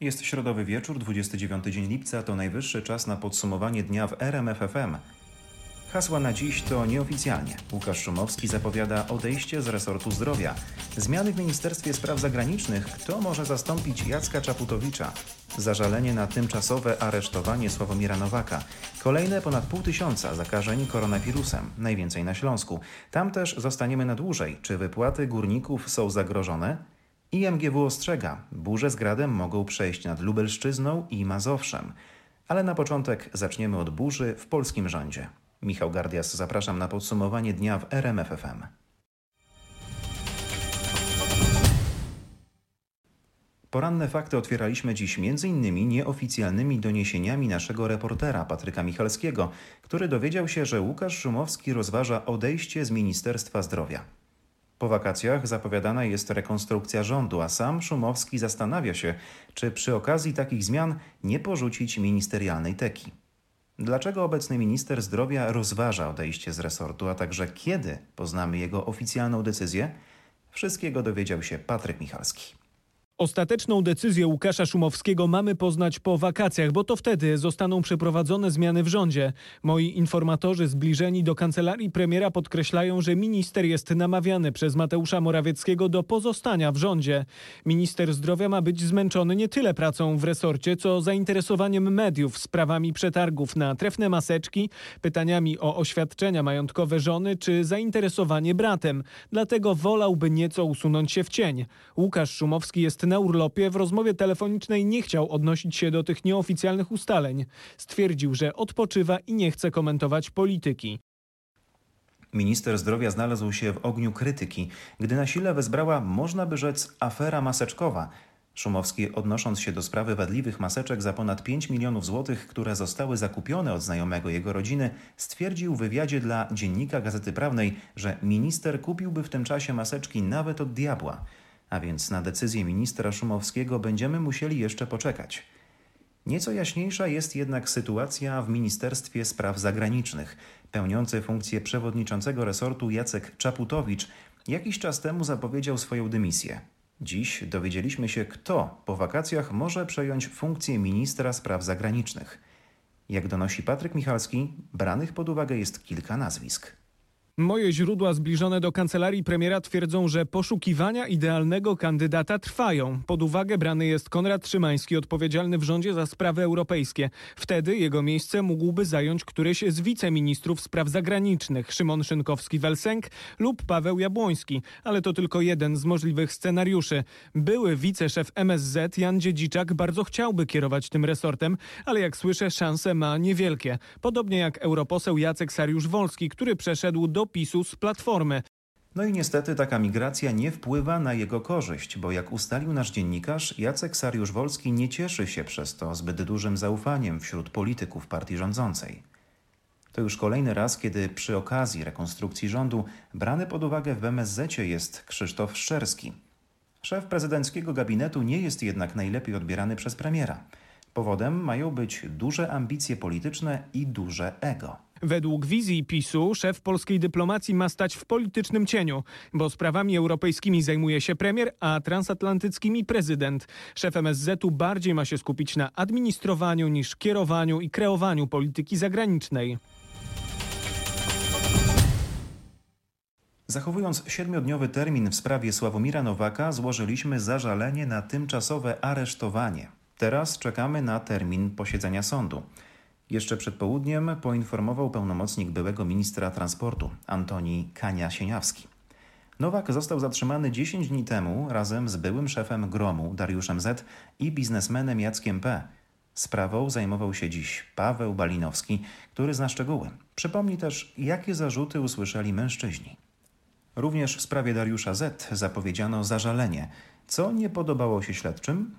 Jest środowy wieczór, 29 dzień lipca, to najwyższy czas na podsumowanie dnia w RMFFM. Hasła na dziś to nieoficjalnie. Łukasz Szumowski zapowiada odejście z resortu zdrowia. Zmiany w Ministerstwie Spraw Zagranicznych. Kto może zastąpić Jacka Czaputowicza? Zażalenie na tymczasowe aresztowanie Sławomira Nowaka. Kolejne ponad pół tysiąca zakażeń koronawirusem, najwięcej na Śląsku. Tam też zostaniemy na dłużej. Czy wypłaty górników są zagrożone? IMGW ostrzega, burze z gradem mogą przejść nad Lubelszczyzną i Mazowszem. Ale na początek zaczniemy od burzy w polskim rządzie. Michał Gardias, zapraszam na podsumowanie dnia w RMFFM. Poranne fakty otwieraliśmy dziś m.in. nieoficjalnymi doniesieniami naszego reportera Patryka Michalskiego, który dowiedział się, że Łukasz Szumowski rozważa odejście z Ministerstwa Zdrowia. Po wakacjach zapowiadana jest rekonstrukcja rządu, a sam Szumowski zastanawia się, czy przy okazji takich zmian nie porzucić ministerialnej teki. Dlaczego obecny minister zdrowia rozważa odejście z resortu, a także kiedy poznamy jego oficjalną decyzję? Wszystkiego dowiedział się Patryk Michalski. Ostateczną decyzję Łukasza Szumowskiego mamy poznać po wakacjach, bo to wtedy zostaną przeprowadzone zmiany w rządzie. Moi informatorzy zbliżeni do kancelarii premiera podkreślają, że minister jest namawiany przez Mateusza Morawieckiego do pozostania w rządzie. Minister zdrowia ma być zmęczony nie tyle pracą w resorcie, co zainteresowaniem mediów sprawami przetargów na trefne maseczki, pytaniami o oświadczenia majątkowe żony czy zainteresowanie bratem. Dlatego wolałby nieco usunąć się w cień. Łukasz Szumowski jest na urlopie w rozmowie telefonicznej nie chciał odnosić się do tych nieoficjalnych ustaleń. Stwierdził, że odpoczywa i nie chce komentować polityki. Minister zdrowia znalazł się w ogniu krytyki, gdy na sile wezbrała, można by rzec, afera maseczkowa. Szumowski, odnosząc się do sprawy wadliwych maseczek za ponad 5 milionów złotych, które zostały zakupione od znajomego jego rodziny, stwierdził w wywiadzie dla Dziennika Gazety Prawnej, że minister kupiłby w tym czasie maseczki nawet od diabła a więc na decyzję ministra Szumowskiego będziemy musieli jeszcze poczekać. Nieco jaśniejsza jest jednak sytuacja w Ministerstwie Spraw Zagranicznych. Pełniący funkcję przewodniczącego resortu Jacek Czaputowicz jakiś czas temu zapowiedział swoją dymisję. Dziś dowiedzieliśmy się, kto po wakacjach może przejąć funkcję ministra spraw zagranicznych. Jak donosi Patryk Michalski, branych pod uwagę jest kilka nazwisk. Moje źródła zbliżone do kancelarii premiera twierdzą, że poszukiwania idealnego kandydata trwają. Pod uwagę brany jest Konrad Szymański, odpowiedzialny w rządzie za sprawy europejskie. Wtedy jego miejsce mógłby zająć któryś z wiceministrów spraw zagranicznych, Szymon Szynkowski-Welsenk lub Paweł Jabłoński. Ale to tylko jeden z możliwych scenariuszy. Były wiceszef MSZ Jan Dziedziczak bardzo chciałby kierować tym resortem, ale jak słyszę, szanse ma niewielkie. Podobnie jak europoseł Jacek Sariusz-Wolski, który przeszedł do PiSu z Platformy. No i niestety taka migracja nie wpływa na jego korzyść, bo jak ustalił nasz dziennikarz, Jacek Sariusz-Wolski nie cieszy się przez to zbyt dużym zaufaniem wśród polityków partii rządzącej. To już kolejny raz, kiedy przy okazji rekonstrukcji rządu brany pod uwagę w MSZ jest Krzysztof Szczerski. Szef prezydenckiego gabinetu nie jest jednak najlepiej odbierany przez premiera. Powodem mają być duże ambicje polityczne i duże ego. Według wizji PiSu szef polskiej dyplomacji ma stać w politycznym cieniu, bo sprawami europejskimi zajmuje się premier, a transatlantyckimi prezydent. Szef MSZ-u bardziej ma się skupić na administrowaniu niż kierowaniu i kreowaniu polityki zagranicznej. Zachowując siedmiodniowy termin w sprawie Sławomira Nowaka, złożyliśmy zażalenie na tymczasowe aresztowanie. Teraz czekamy na termin posiedzenia sądu. Jeszcze przed południem poinformował pełnomocnik byłego ministra transportu Antoni Kania-Sieniawski. Nowak został zatrzymany 10 dni temu razem z byłym szefem Gromu Dariuszem Z i biznesmenem Jackiem P. Sprawą zajmował się dziś Paweł Balinowski, który zna szczegóły. Przypomni też, jakie zarzuty usłyszeli mężczyźni. Również w sprawie Dariusza Z zapowiedziano zażalenie. Co nie podobało się śledczym?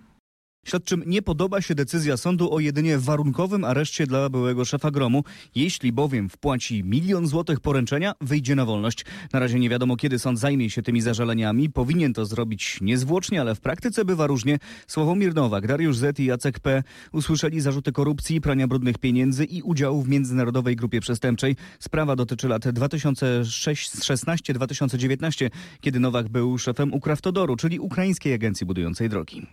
Śledczym nie podoba się decyzja sądu o jedynie warunkowym areszcie dla byłego szefa gromu. Jeśli bowiem wpłaci milion złotych poręczenia, wyjdzie na wolność. Na razie nie wiadomo, kiedy sąd zajmie się tymi zażaleniami. Powinien to zrobić niezwłocznie, ale w praktyce bywa różnie. Sławomir Nowak, Dariusz Z i Jacek P. usłyszeli zarzuty korupcji, prania brudnych pieniędzy i udziału w międzynarodowej grupie przestępczej. Sprawa dotyczy lat 2016-2019, kiedy Nowak był szefem Ukrawtodoru, czyli ukraińskiej agencji budującej drogi.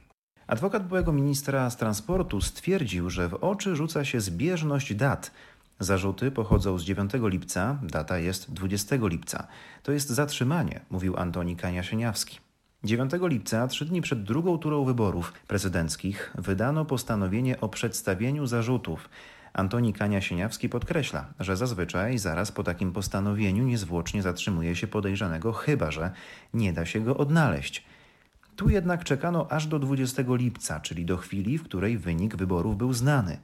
Adwokat byłego ministra z transportu stwierdził, że w oczy rzuca się zbieżność dat. Zarzuty pochodzą z 9 lipca, data jest 20 lipca. To jest zatrzymanie, mówił Antoni Kania-Sieniawski. 9 lipca, trzy dni przed drugą turą wyborów prezydenckich, wydano postanowienie o przedstawieniu zarzutów. Antoni Kania-Sieniawski podkreśla, że zazwyczaj zaraz po takim postanowieniu niezwłocznie zatrzymuje się podejrzanego, chyba że nie da się go odnaleźć. Tu jednak czekano aż do 20 lipca, czyli do chwili, w której wynik wyborów był znany.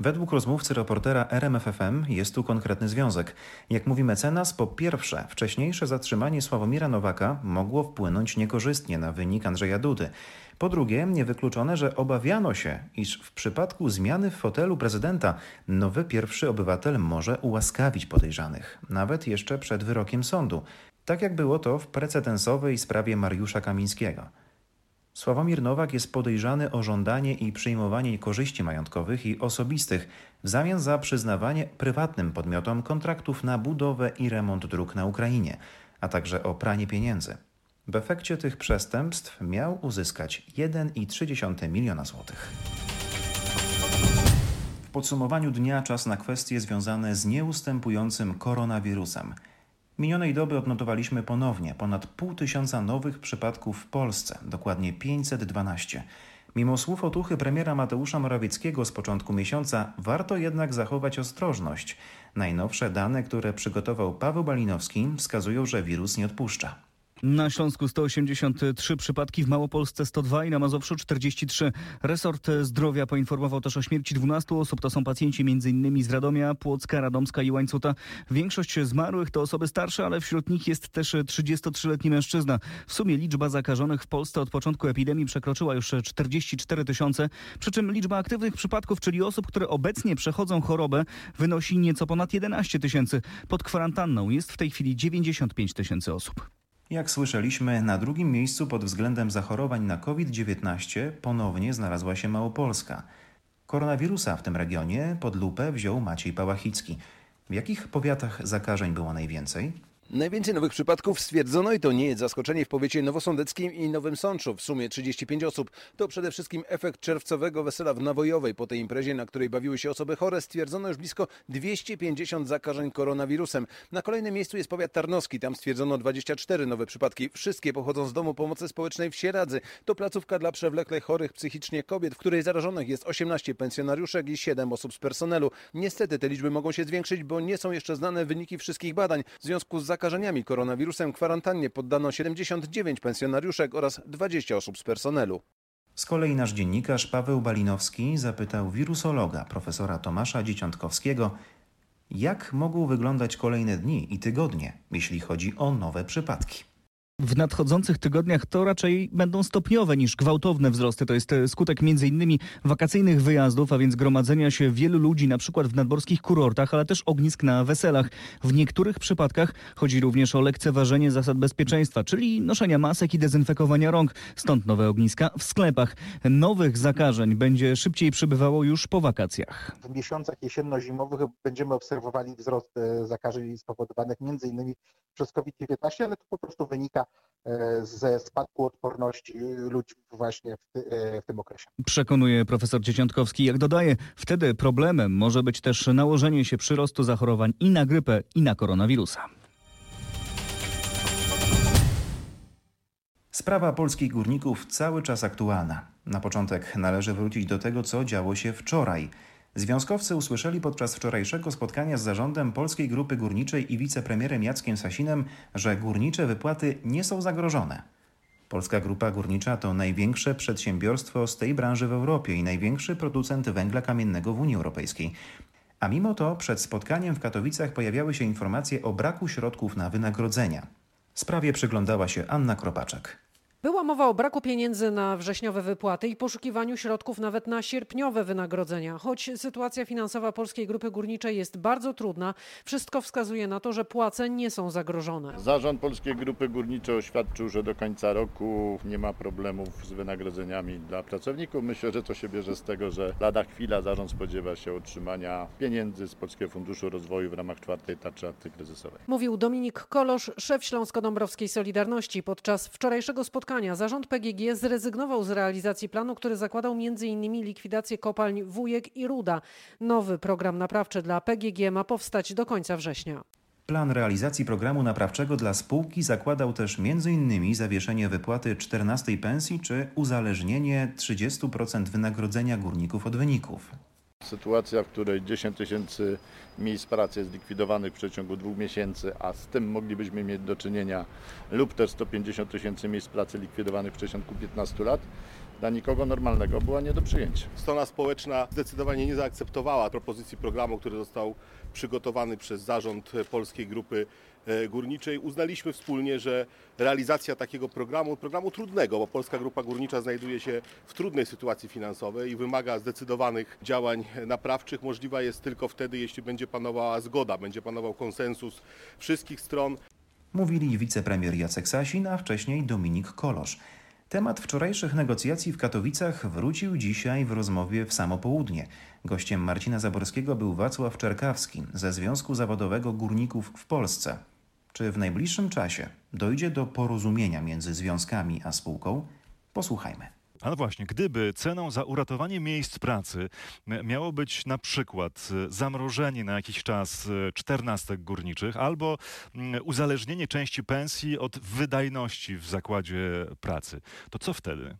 Według rozmówcy reportera RMFFM jest tu konkretny związek. Jak mówi mecenas, po pierwsze, wcześniejsze zatrzymanie Sławomira Nowaka mogło wpłynąć niekorzystnie na wynik Andrzeja Dudy. Po drugie, niewykluczone, że obawiano się, iż w przypadku zmiany w fotelu prezydenta nowy pierwszy obywatel może ułaskawić podejrzanych, nawet jeszcze przed wyrokiem sądu. Tak jak było to w precedensowej sprawie Mariusza Kamińskiego. Sławomir Nowak jest podejrzany o żądanie i przyjmowanie korzyści majątkowych i osobistych w zamian za przyznawanie prywatnym podmiotom kontraktów na budowę i remont dróg na Ukrainie, a także o pranie pieniędzy. W efekcie tych przestępstw miał uzyskać 1,3 miliona złotych. W podsumowaniu dnia czas na kwestie związane z nieustępującym koronawirusem. Minionej doby odnotowaliśmy ponownie ponad pół tysiąca nowych przypadków w Polsce, dokładnie 512. Mimo słów otuchy premiera Mateusza Morawieckiego z początku miesiąca, warto jednak zachować ostrożność. Najnowsze dane, które przygotował Paweł Balinowski, wskazują, że wirus nie odpuszcza. Na Śląsku 183 przypadki, w Małopolsce 102 i na Mazowszu 43. Resort Zdrowia poinformował też o śmierci 12 osób. To są pacjenci m.in. z Radomia, Płocka, Radomska i Łańcuta. Większość zmarłych to osoby starsze, ale wśród nich jest też 33-letni mężczyzna. W sumie liczba zakażonych w Polsce od początku epidemii przekroczyła już 44 tysiące, przy czym liczba aktywnych przypadków, czyli osób, które obecnie przechodzą chorobę, wynosi nieco ponad 11 tysięcy. Pod kwarantanną jest w tej chwili 95 tysięcy osób. Jak słyszeliśmy, na drugim miejscu pod względem zachorowań na COVID-19 ponownie znalazła się Małopolska. Koronawirusa w tym regionie pod lupę wziął Maciej Pałachicki. W jakich powiatach zakażeń było najwięcej? Najwięcej nowych przypadków stwierdzono i to nie jest zaskoczenie w powiecie nowosądeckim i Nowym Sączu. W sumie 35 osób. To przede wszystkim efekt czerwcowego wesela w Nawojowej. Po tej imprezie, na której bawiły się osoby chore, stwierdzono już blisko 250 zakażeń koronawirusem. Na kolejnym miejscu jest powiat tarnowski. Tam stwierdzono 24 nowe przypadki. Wszystkie pochodzą z Domu Pomocy Społecznej w Sieradzy. To placówka dla przewlekle chorych psychicznie kobiet, w której zarażonych jest 18 pensjonariuszek i 7 osób z personelu. Niestety te liczby mogą się zwiększyć, bo nie są jeszcze znane wyniki wszystkich badań. W związku z zakażeniami koronawirusem kwarantannie poddano 79 pensjonariuszek oraz 20 osób z personelu. Z kolei nasz dziennikarz Paweł Balinowski zapytał wirusologa profesora Tomasza Dzieciątkowskiego, jak mogą wyglądać kolejne dni i tygodnie, jeśli chodzi o nowe przypadki. W nadchodzących tygodniach to raczej będą stopniowe niż gwałtowne wzrosty. To jest e, skutek m.in. wakacyjnych wyjazdów, a więc gromadzenia się wielu ludzi na przykład w nadborskich kurortach, ale też ognisk na weselach. W niektórych przypadkach chodzi również o lekceważenie zasad bezpieczeństwa, czyli noszenia masek i dezynfekowania rąk. Stąd nowe ogniska w sklepach. Nowych zakażeń będzie szybciej przybywało już po wakacjach. W miesiącach jesienno-zimowych będziemy obserwowali wzrost e, zakażeń spowodowanych m.in. przez COVID-19, ale to po prostu wynika ze spadku odporności ludzi właśnie w, ty, e, w tym okresie. Przekonuje profesor Dzieciątkowski. Jak dodaje, wtedy problemem może być też nałożenie się przyrostu zachorowań i na grypę, i na koronawirusa. Sprawa polskich górników cały czas aktualna. Na początek należy wrócić do tego, co działo się wczoraj. Związkowcy usłyszeli podczas wczorajszego spotkania z zarządem Polskiej Grupy Górniczej i wicepremierem Jackiem Sasinem, że górnicze wypłaty nie są zagrożone. Polska Grupa Górnicza to największe przedsiębiorstwo z tej branży w Europie i największy producent węgla kamiennego w Unii Europejskiej. A mimo to przed spotkaniem w Katowicach pojawiały się informacje o braku środków na wynagrodzenia. Sprawie przyglądała się Anna Kropaczek. Była mowa o braku pieniędzy na wrześniowe wypłaty i poszukiwaniu środków nawet na sierpniowe wynagrodzenia. Choć sytuacja finansowa Polskiej Grupy Górniczej jest bardzo trudna, wszystko wskazuje na to, że płace nie są zagrożone. Zarząd Polskiej Grupy Górniczej oświadczył, że do końca roku nie ma problemów z wynagrodzeniami dla pracowników. Myślę, że to się bierze z tego, że lada chwila zarząd spodziewa się otrzymania pieniędzy z Polskiego Funduszu Rozwoju w ramach czwartej tarczy antykryzysowej. Mówił Dominik Kolosz, szef Śląsko-Dąbrowskiej Solidarności podczas wczorajszego spotkania spotkania zarząd PGG zrezygnował z realizacji planu, który zakładał m.in. likwidację kopalń Wujek i Ruda. Nowy program naprawczy dla PGG ma powstać do końca września. Plan realizacji programu naprawczego dla spółki zakładał też m.in. zawieszenie wypłaty 14 pensji czy uzależnienie 30% wynagrodzenia górników od wyników. Sytuacja, w której 10 tysięcy miejsc pracy jest likwidowanych w przeciągu dwóch miesięcy, a z tym moglibyśmy mieć do czynienia, lub też 150 tysięcy miejsc pracy likwidowanych w przeciągu 15 lat, dla nikogo normalnego była nie do przyjęcia. Strona społeczna zdecydowanie nie zaakceptowała propozycji programu, który został przygotowany przez zarząd Polskiej Grupy Górniczej. Uznaliśmy wspólnie, że realizacja takiego programu, programu trudnego, bo Polska Grupa Górnicza znajduje się w trudnej sytuacji finansowej i wymaga zdecydowanych działań naprawczych, możliwa jest tylko wtedy, jeśli będzie panowała zgoda, będzie panował konsensus wszystkich stron. Mówili wicepremier Jacek Sasin, a wcześniej Dominik Kolosz. Temat wczorajszych negocjacji w Katowicach wrócił dzisiaj w rozmowie w samo południe. Gościem Marcina Zaborskiego był Wacław Czerkawski ze Związku Zawodowego Górników w Polsce. Czy w najbliższym czasie dojdzie do porozumienia między związkami a spółką? Posłuchajmy. Ale właśnie, gdyby ceną za uratowanie miejsc pracy miało być na przykład e, zamrożenie na jakiś czas e, czternastek górniczych albo uzależnienie części pensji od wydajności w zakładzie pracy, to co wtedy?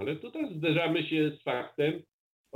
Ale tutaj zderzamy się z faktem,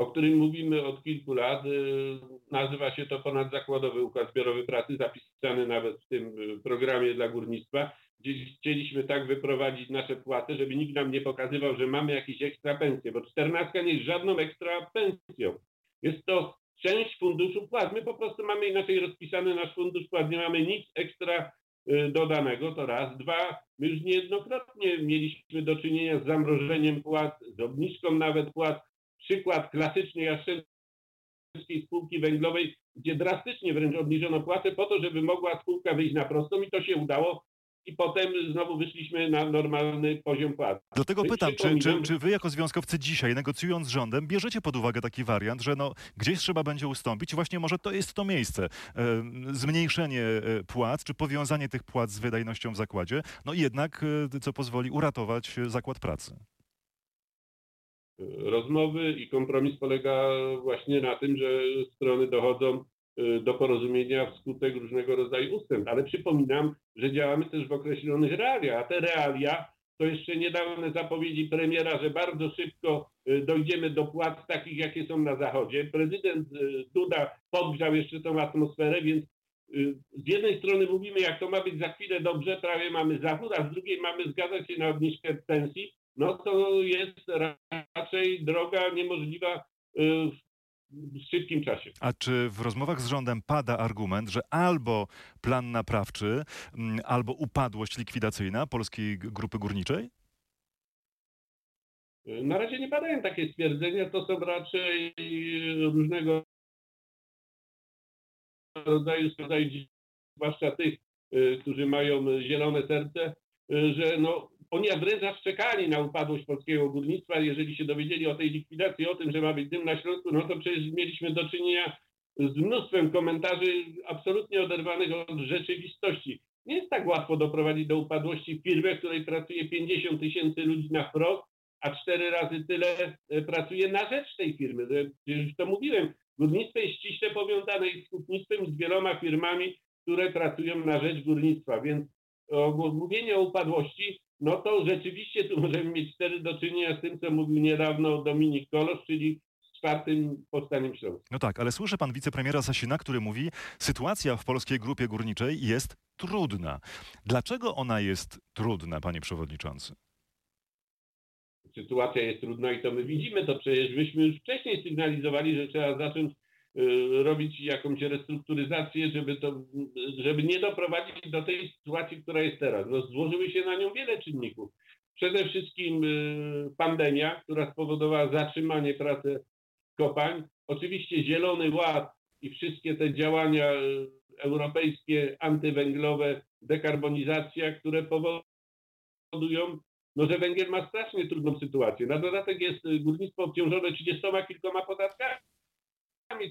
o którym mówimy od kilku lat. Y, Nazywa się to ponadzakładowy układ zbiorowy pracy, zapisany nawet w tym y, programie dla górnictwa, gdzie chcieliśmy tak wyprowadzić nasze płace, żeby nikt nam nie pokazywał, że mamy jakieś ekstra pensje, bo czternastka nie jest żadną ekstra pensją. Jest to część funduszu płat. My po prostu mamy inaczej rozpisany nasz fundusz płat, nie mamy nic ekstra y, dodanego, to raz. Dwa, my już niejednokrotnie mieliśmy do czynienia z zamrożeniem płat, z obniżką nawet płat. Przykład klasycznej Jastrzębskiej Spółki Węglowej, gdzie drastycznie wręcz obniżono płatę po to, żeby mogła spółka wyjść na prostą i to się udało. I potem znowu wyszliśmy na normalny poziom płat. Dlatego No i pytam, czy, czy, czy wy jako związkowcy dzisiaj, negocjując z rządem, bierzecie pod uwagę taki wariant, że no, gdzieś trzeba będzie ustąpić i właśnie może to jest to miejsce, e, zmniejszenie e, płac, czy powiązanie tych płac z wydajnością w zakładzie, no i jednak, e, co pozwoli uratować zakład pracy. Rozmowy i kompromis polega właśnie na tym, że strony dochodzą y, do porozumienia wskutek różnego rodzaju ustęp. Ale przypominam, że działamy też w określonych realiach, a te realia to jeszcze niedawne zapowiedzi premiera, że bardzo szybko y, dojdziemy do płac takich, jakie są na Zachodzie. Prezydent y, Duda podgrzał jeszcze tą atmosferę, więc z jednej strony mówimy, jak to ma być za chwilę dobrze, prawie mamy Zachód, a z drugiej mamy zgadzać się na obniżkę pensji, no to jest raczej droga niemożliwa y, w szybkim czasie. A czy w rozmowach z rządem pada argument, że albo plan naprawczy, mm, albo upadłość likwidacyjna Polskiej Grupy Górniczej? Y, Na razie nie padają takie stwierdzenia, to są raczej różnego rodzaju, zwłaszcza tych, y, którzy mają zielone serce, y, że no, oni wręcz aż czekali na upadłość polskiego górnictwa. Jeżeli się dowiedzieli o tej likwidacji, o tym, że ma być dym na środku, no to przecież mieliśmy do czynienia z mnóstwem komentarzy absolutnie oderwanych od rzeczywistości. Nie jest tak łatwo doprowadzić do upadłości w firmie, w której pracuje 50 tysięcy ludzi na wprost, a cztery razy tyle e, pracuje na rzecz tej firmy. Już to mówiłem, górnictwo jest ściśle powiązane z hutnictwem, z wieloma firmami, które pracują na rzecz górnictwa, więc o- mówienie o upadłości, no to rzeczywiście tu możemy mieć wtedy do czynienia z tym, co mówił niedawno Dominik Kolosz, czyli z czwartym powstaniem śląskim. No tak, ale słyszę pan wicepremiera Sasina, który mówi, sytuacja w Polskiej Grupie Górniczej jest trudna. Dlaczego ona jest trudna, panie przewodniczący? sytuacja jest trudna i to my widzimy, to przecież myśmy już wcześniej sygnalizowali, że trzeba zacząć robić jakąś restrukturyzację, żeby, to, żeby nie doprowadzić do tej sytuacji, która jest teraz. No, złożyły się na nią wiele czynników. Przede wszystkim y, pandemia, która spowodowała zatrzymanie pracy kopalń. Oczywiście Zielony Ład i wszystkie te działania y, europejskie, antywęglowe, dekarbonizacja, które powodują no, że węgiel ma strasznie trudną sytuację. Na dodatek jest y, górnictwo obciążone 30 kilkoma podatkami.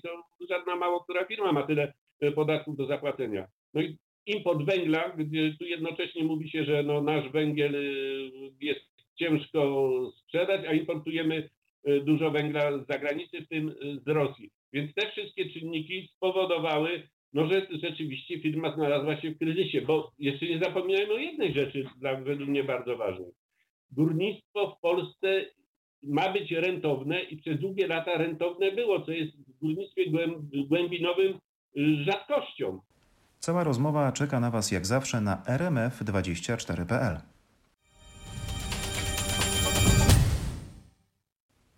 To żadna mało która firma ma tyle y, podatków do zapłacenia. No i import węgla, gdzie tu jednocześnie mówi się, że no nasz węgiel y, jest ciężko sprzedać, a importujemy y, dużo węgla z zagranicy, w tym z Rosji. Więc te wszystkie czynniki spowodowały, no, że rzeczywiście firma znalazła się w kryzysie, bo jeszcze nie zapominajmy o jednej rzeczy, dla, według mnie bardzo ważnej. Górnictwo w Polsce ma być rentowne i przez długie lata rentowne było, co jest w górnictwie głębinowym rzadkością. Cała rozmowa czeka na Was jak zawsze na rmf24.pl.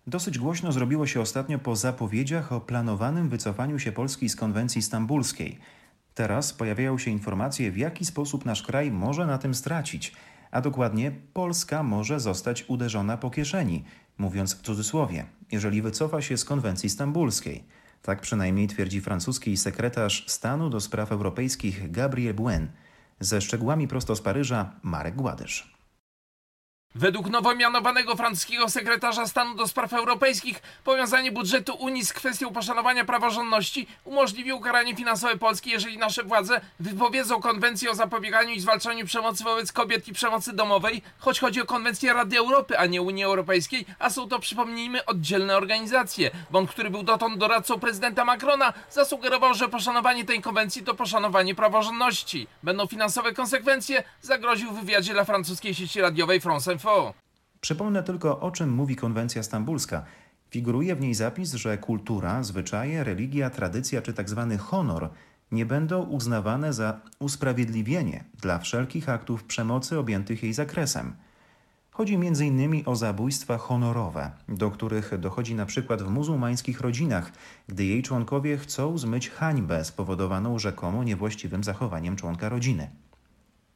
Dosyć głośno zrobiło się ostatnio po zapowiedziach o planowanym wycofaniu się Polski z konwencji stambulskiej. Teraz pojawiają się informacje, w jaki sposób nasz kraj może na tym stracić, a dokładnie Polska może zostać uderzona po kieszeni, mówiąc w cudzysłowie, jeżeli wycofa się z konwencji stambulskiej. Tak przynajmniej twierdzi francuski sekretarz stanu do spraw europejskich Gabriel Buen. Ze szczegółami prosto z Paryża Marek Gładysz. Według nowo mianowanego francuskiego sekretarza stanu do spraw europejskich powiązanie budżetu Unii z kwestią poszanowania praworządności umożliwi ukaranie finansowe Polski, jeżeli nasze władze wypowiedzą konwencję o zapobieganiu i zwalczaniu przemocy wobec kobiet i przemocy domowej, choć chodzi o konwencję Rady Europy, a nie Unii Europejskiej, a są to, przypomnijmy, oddzielne organizacje. Bond, który był dotąd doradcą prezydenta Macrona, zasugerował, że poszanowanie tej konwencji to poszanowanie praworządności. Będą finansowe konsekwencje, zagroził w wywiadzie dla francuskiej sieci radiowej France Info. Przypomnę tylko, o czym mówi konwencja stambulska. Figuruje w niej zapis, że kultura, zwyczaje, religia, tradycja czy tzw. Tak honor nie będą uznawane za usprawiedliwienie dla wszelkich aktów przemocy objętych jej zakresem. Chodzi m.in. o zabójstwa honorowe, do których dochodzi na przykład w muzułmańskich rodzinach, gdy jej członkowie chcą zmyć hańbę spowodowaną rzekomo niewłaściwym zachowaniem członka rodziny.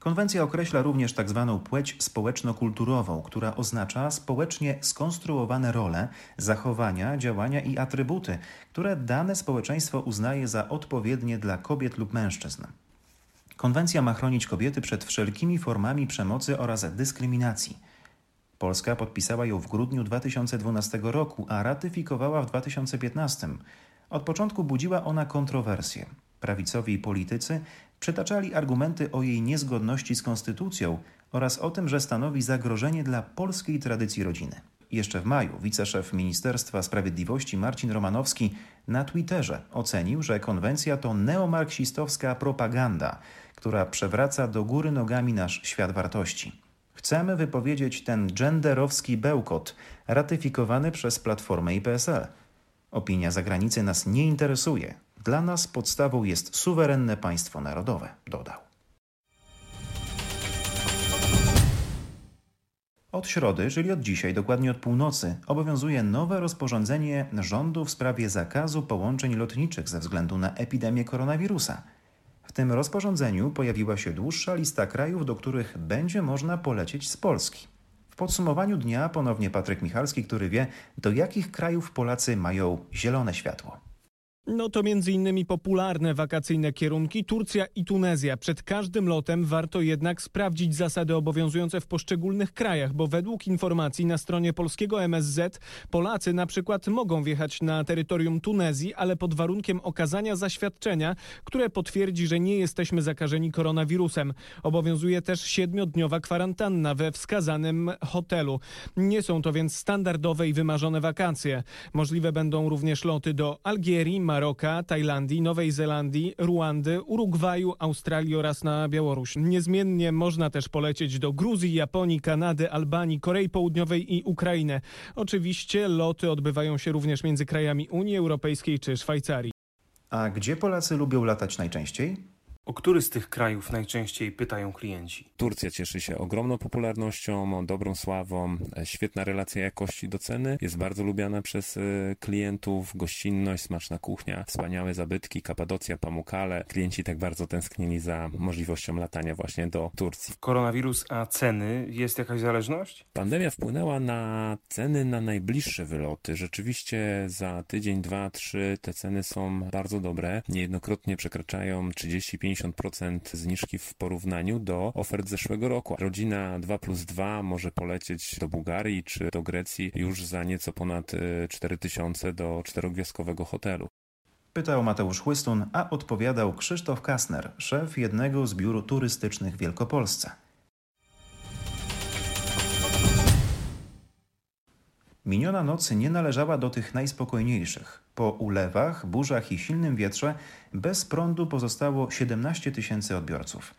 Konwencja określa również tzw. Tak płeć społeczno-kulturową, która oznacza społecznie skonstruowane role, zachowania, działania i atrybuty, które dane społeczeństwo uznaje za odpowiednie dla kobiet lub mężczyzn. Konwencja ma chronić kobiety przed wszelkimi formami przemocy oraz dyskryminacji. Polska podpisała ją w grudniu 2012 roku, a ratyfikowała w 2015. Od początku budziła ona kontrowersje. Prawicowi politycy przytaczali argumenty o jej niezgodności z konstytucją oraz o tym, że stanowi zagrożenie dla polskiej tradycji rodziny. Jeszcze w maju wiceszef Ministerstwa Sprawiedliwości Marcin Romanowski na Twitterze ocenił, że konwencja to neomarksistowska propaganda, która przewraca do góry nogami nasz świat wartości. Chcemy wypowiedzieć ten genderowski bełkot ratyfikowany przez Platformę i PSL. Opinia zagranicy nas nie interesuje. Dla nas podstawą jest suwerenne państwo narodowe, dodał. Od środy, czyli od dzisiaj, dokładnie od północy, obowiązuje nowe rozporządzenie rządu w sprawie zakazu połączeń lotniczych ze względu na epidemię koronawirusa. W tym rozporządzeniu pojawiła się dłuższa lista krajów, do których będzie można polecieć z Polski. W podsumowaniu dnia ponownie Patryk Michalski, który wie, do jakich krajów Polacy mają zielone światło. No to między innymi popularne wakacyjne kierunki Turcja i Tunezja. Przed każdym lotem warto jednak sprawdzić zasady obowiązujące w poszczególnych krajach, bo według informacji na stronie polskiego MSZ Polacy na przykład mogą wjechać na terytorium Tunezji, ale pod warunkiem okazania zaświadczenia, które potwierdzi, że nie jesteśmy zakażeni koronawirusem. Obowiązuje też siedmiodniowa kwarantanna we wskazanym hotelu. Nie są to więc standardowe i wymarzone wakacje. Możliwe będą również loty do Algierii, Maroka, Tajlandii, Nowej Zelandii, Ruandy, Urugwaju, Australii oraz na Białoruś. Niezmiennie można też polecieć do Gruzji, Japonii, Kanady, Albanii, Korei Południowej i Ukrainy. Oczywiście loty odbywają się również między krajami Unii Europejskiej czy Szwajcarii. A gdzie Polacy lubią latać najczęściej? O który z tych krajów najczęściej pytają klienci? Turcja cieszy się ogromną popularnością, dobrą sławą, e, świetna relacja jakości do ceny, jest bardzo lubiana przez e, klientów, gościnność, smaczna kuchnia, wspaniałe zabytki, Kapadocja, Pamukkale. Klienci tak bardzo tęsknili za możliwością latania właśnie do Turcji. Koronawirus, a ceny? Jest jakaś zależność? Pandemia wpłynęła na ceny na najbliższe wyloty. Rzeczywiście za tydzień, dwa, trzy te ceny są bardzo dobre. Niejednokrotnie przekraczają 35 50% zniżki w porównaniu do ofert zeszłego roku. Rodzina 2 plus 2 może polecieć do Bułgarii czy do Grecji już za nieco ponad 4000 e, do czterogwiazdkowego hotelu. Pytał Mateusz Chłystun, a odpowiadał Krzysztof Kasner, szef jednego z biur turystycznych w Wielkopolsce. Miniona noc nie należała do tych najspokojniejszych. Po ulewach, burzach i silnym wietrze bez prądu pozostało 17 tysięcy odbiorców.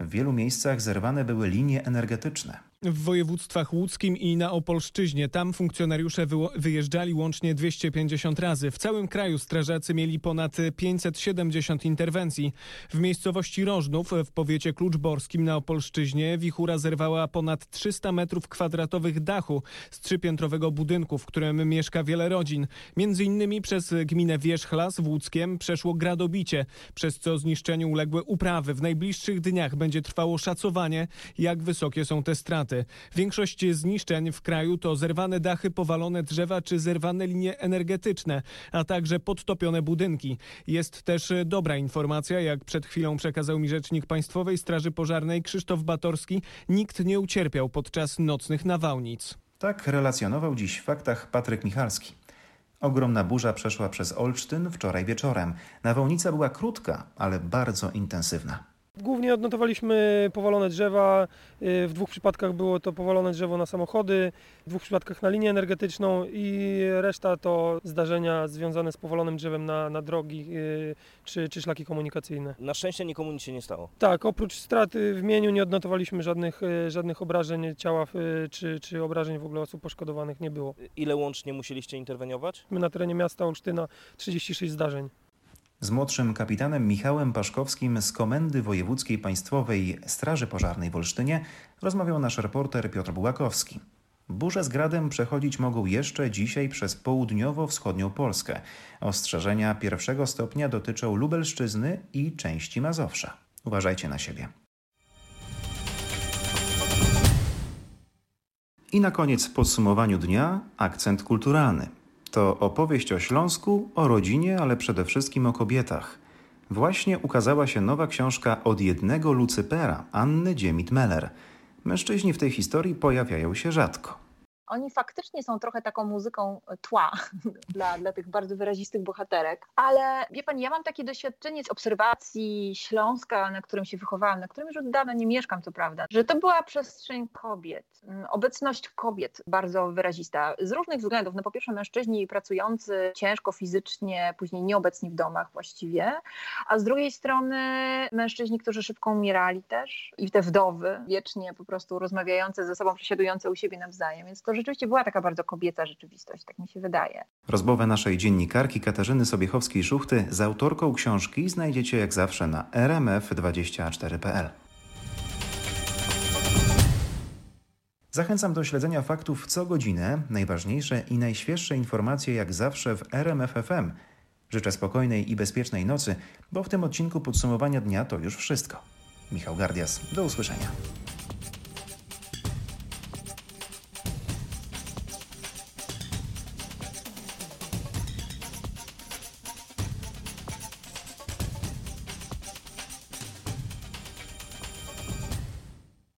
W wielu miejscach zerwane były linie energetyczne. W województwach łódzkim i na Opolszczyźnie tam funkcjonariusze wyjeżdżali łącznie 250 razy. W całym kraju strażacy mieli ponad 570 interwencji. W miejscowości Rożnów w powiecie kluczborskim na Opolszczyźnie wichura zerwała ponad 300 metrów kwadratowych dachu z trzypiętrowego budynku, w którym mieszka wiele rodzin. Między innymi przez gminę Wierzchlas w Łódzkiem przeszło gradobicie, przez co zniszczeniu uległy uprawy. W najbliższych dniach będzie trwało szacowanie, jak wysokie są te straty. Większość zniszczeń w kraju to zerwane dachy, powalone drzewa czy zerwane linie energetyczne, a także podtopione budynki. Jest też dobra informacja, jak przed chwilą przekazał mi rzecznik Państwowej Straży Pożarnej Krzysztof Batorski, nikt nie ucierpiał podczas nocnych nawałnic. Tak relacjonował dziś w faktach Patryk Michalski. Ogromna burza przeszła przez Olsztyn wczoraj wieczorem. Nawałnica była krótka, ale bardzo intensywna. Głównie odnotowaliśmy powalone drzewa. Y, w dwóch przypadkach było to powalone drzewo na samochody, w dwóch przypadkach na linię energetyczną i reszta to zdarzenia związane z powalonym drzewem na, na drogi y, czy, czy szlaki komunikacyjne. Na szczęście nikomu nic się nie stało. Tak, oprócz straty w mieniu nie odnotowaliśmy żadnych, y, żadnych obrażeń ciała czy, czy obrażeń w ogóle osób poszkodowanych nie było. Ile łącznie musieliście interweniować? My na terenie miasta Olsztyna 36 zdarzeń z młodszym kapitanem Michałem Paszkowskim z Komendy Wojewódzkiej Państwowej Straży Pożarnej w Olsztynie rozmawiał nasz reporter Piotr Bułakowski. Burze z gradem przechodzić mogą jeszcze dzisiaj przez południowo-wschodnią Polskę. Ostrzeżenia pierwszego stopnia dotyczą Lubelszczyzny i części Mazowsza. Uważajcie na siebie. I na koniec w podsumowaniu dnia akcent kulturalny. To opowieść o Śląsku, o rodzinie, ale przede wszystkim o kobietach. Właśnie ukazała się nowa książka od jednego Lucypera, Anny Dziemit-Meller. Mężczyźni w tej historii pojawiają się rzadko oni faktycznie są trochę taką muzyką tła dla, dla tych bardzo wyrazistych bohaterek. Ale wie pani, ja mam takie doświadczenie z obserwacji Śląska, na którym się wychowałam, na którym już od dawna nie mieszkam, co prawda, że to była przestrzeń kobiet, obecność kobiet bardzo wyrazista z różnych względów. No po pierwsze mężczyźni pracujący ciężko fizycznie, później nieobecni w domach właściwie, a z drugiej strony mężczyźni, którzy szybko umierali też i te wdowy wiecznie po prostu rozmawiające ze sobą, przesiadujące u siebie nawzajem, więc to rzeczywiście była taka bardzo kobieca rzeczywistość, tak mi się wydaje. Rozmowę naszej dziennikarki Katarzyny Sobiechowskiej-Szuchty z autorką książki znajdziecie jak zawsze na rmf24.pl. Zachęcam do śledzenia faktów co godzinę. Najważniejsze i najświeższe informacje jak zawsze w RMFFM. Życzę spokojnej i bezpiecznej nocy, bo w tym odcinku podsumowania dnia to już wszystko. Michał Gardias, do usłyszenia.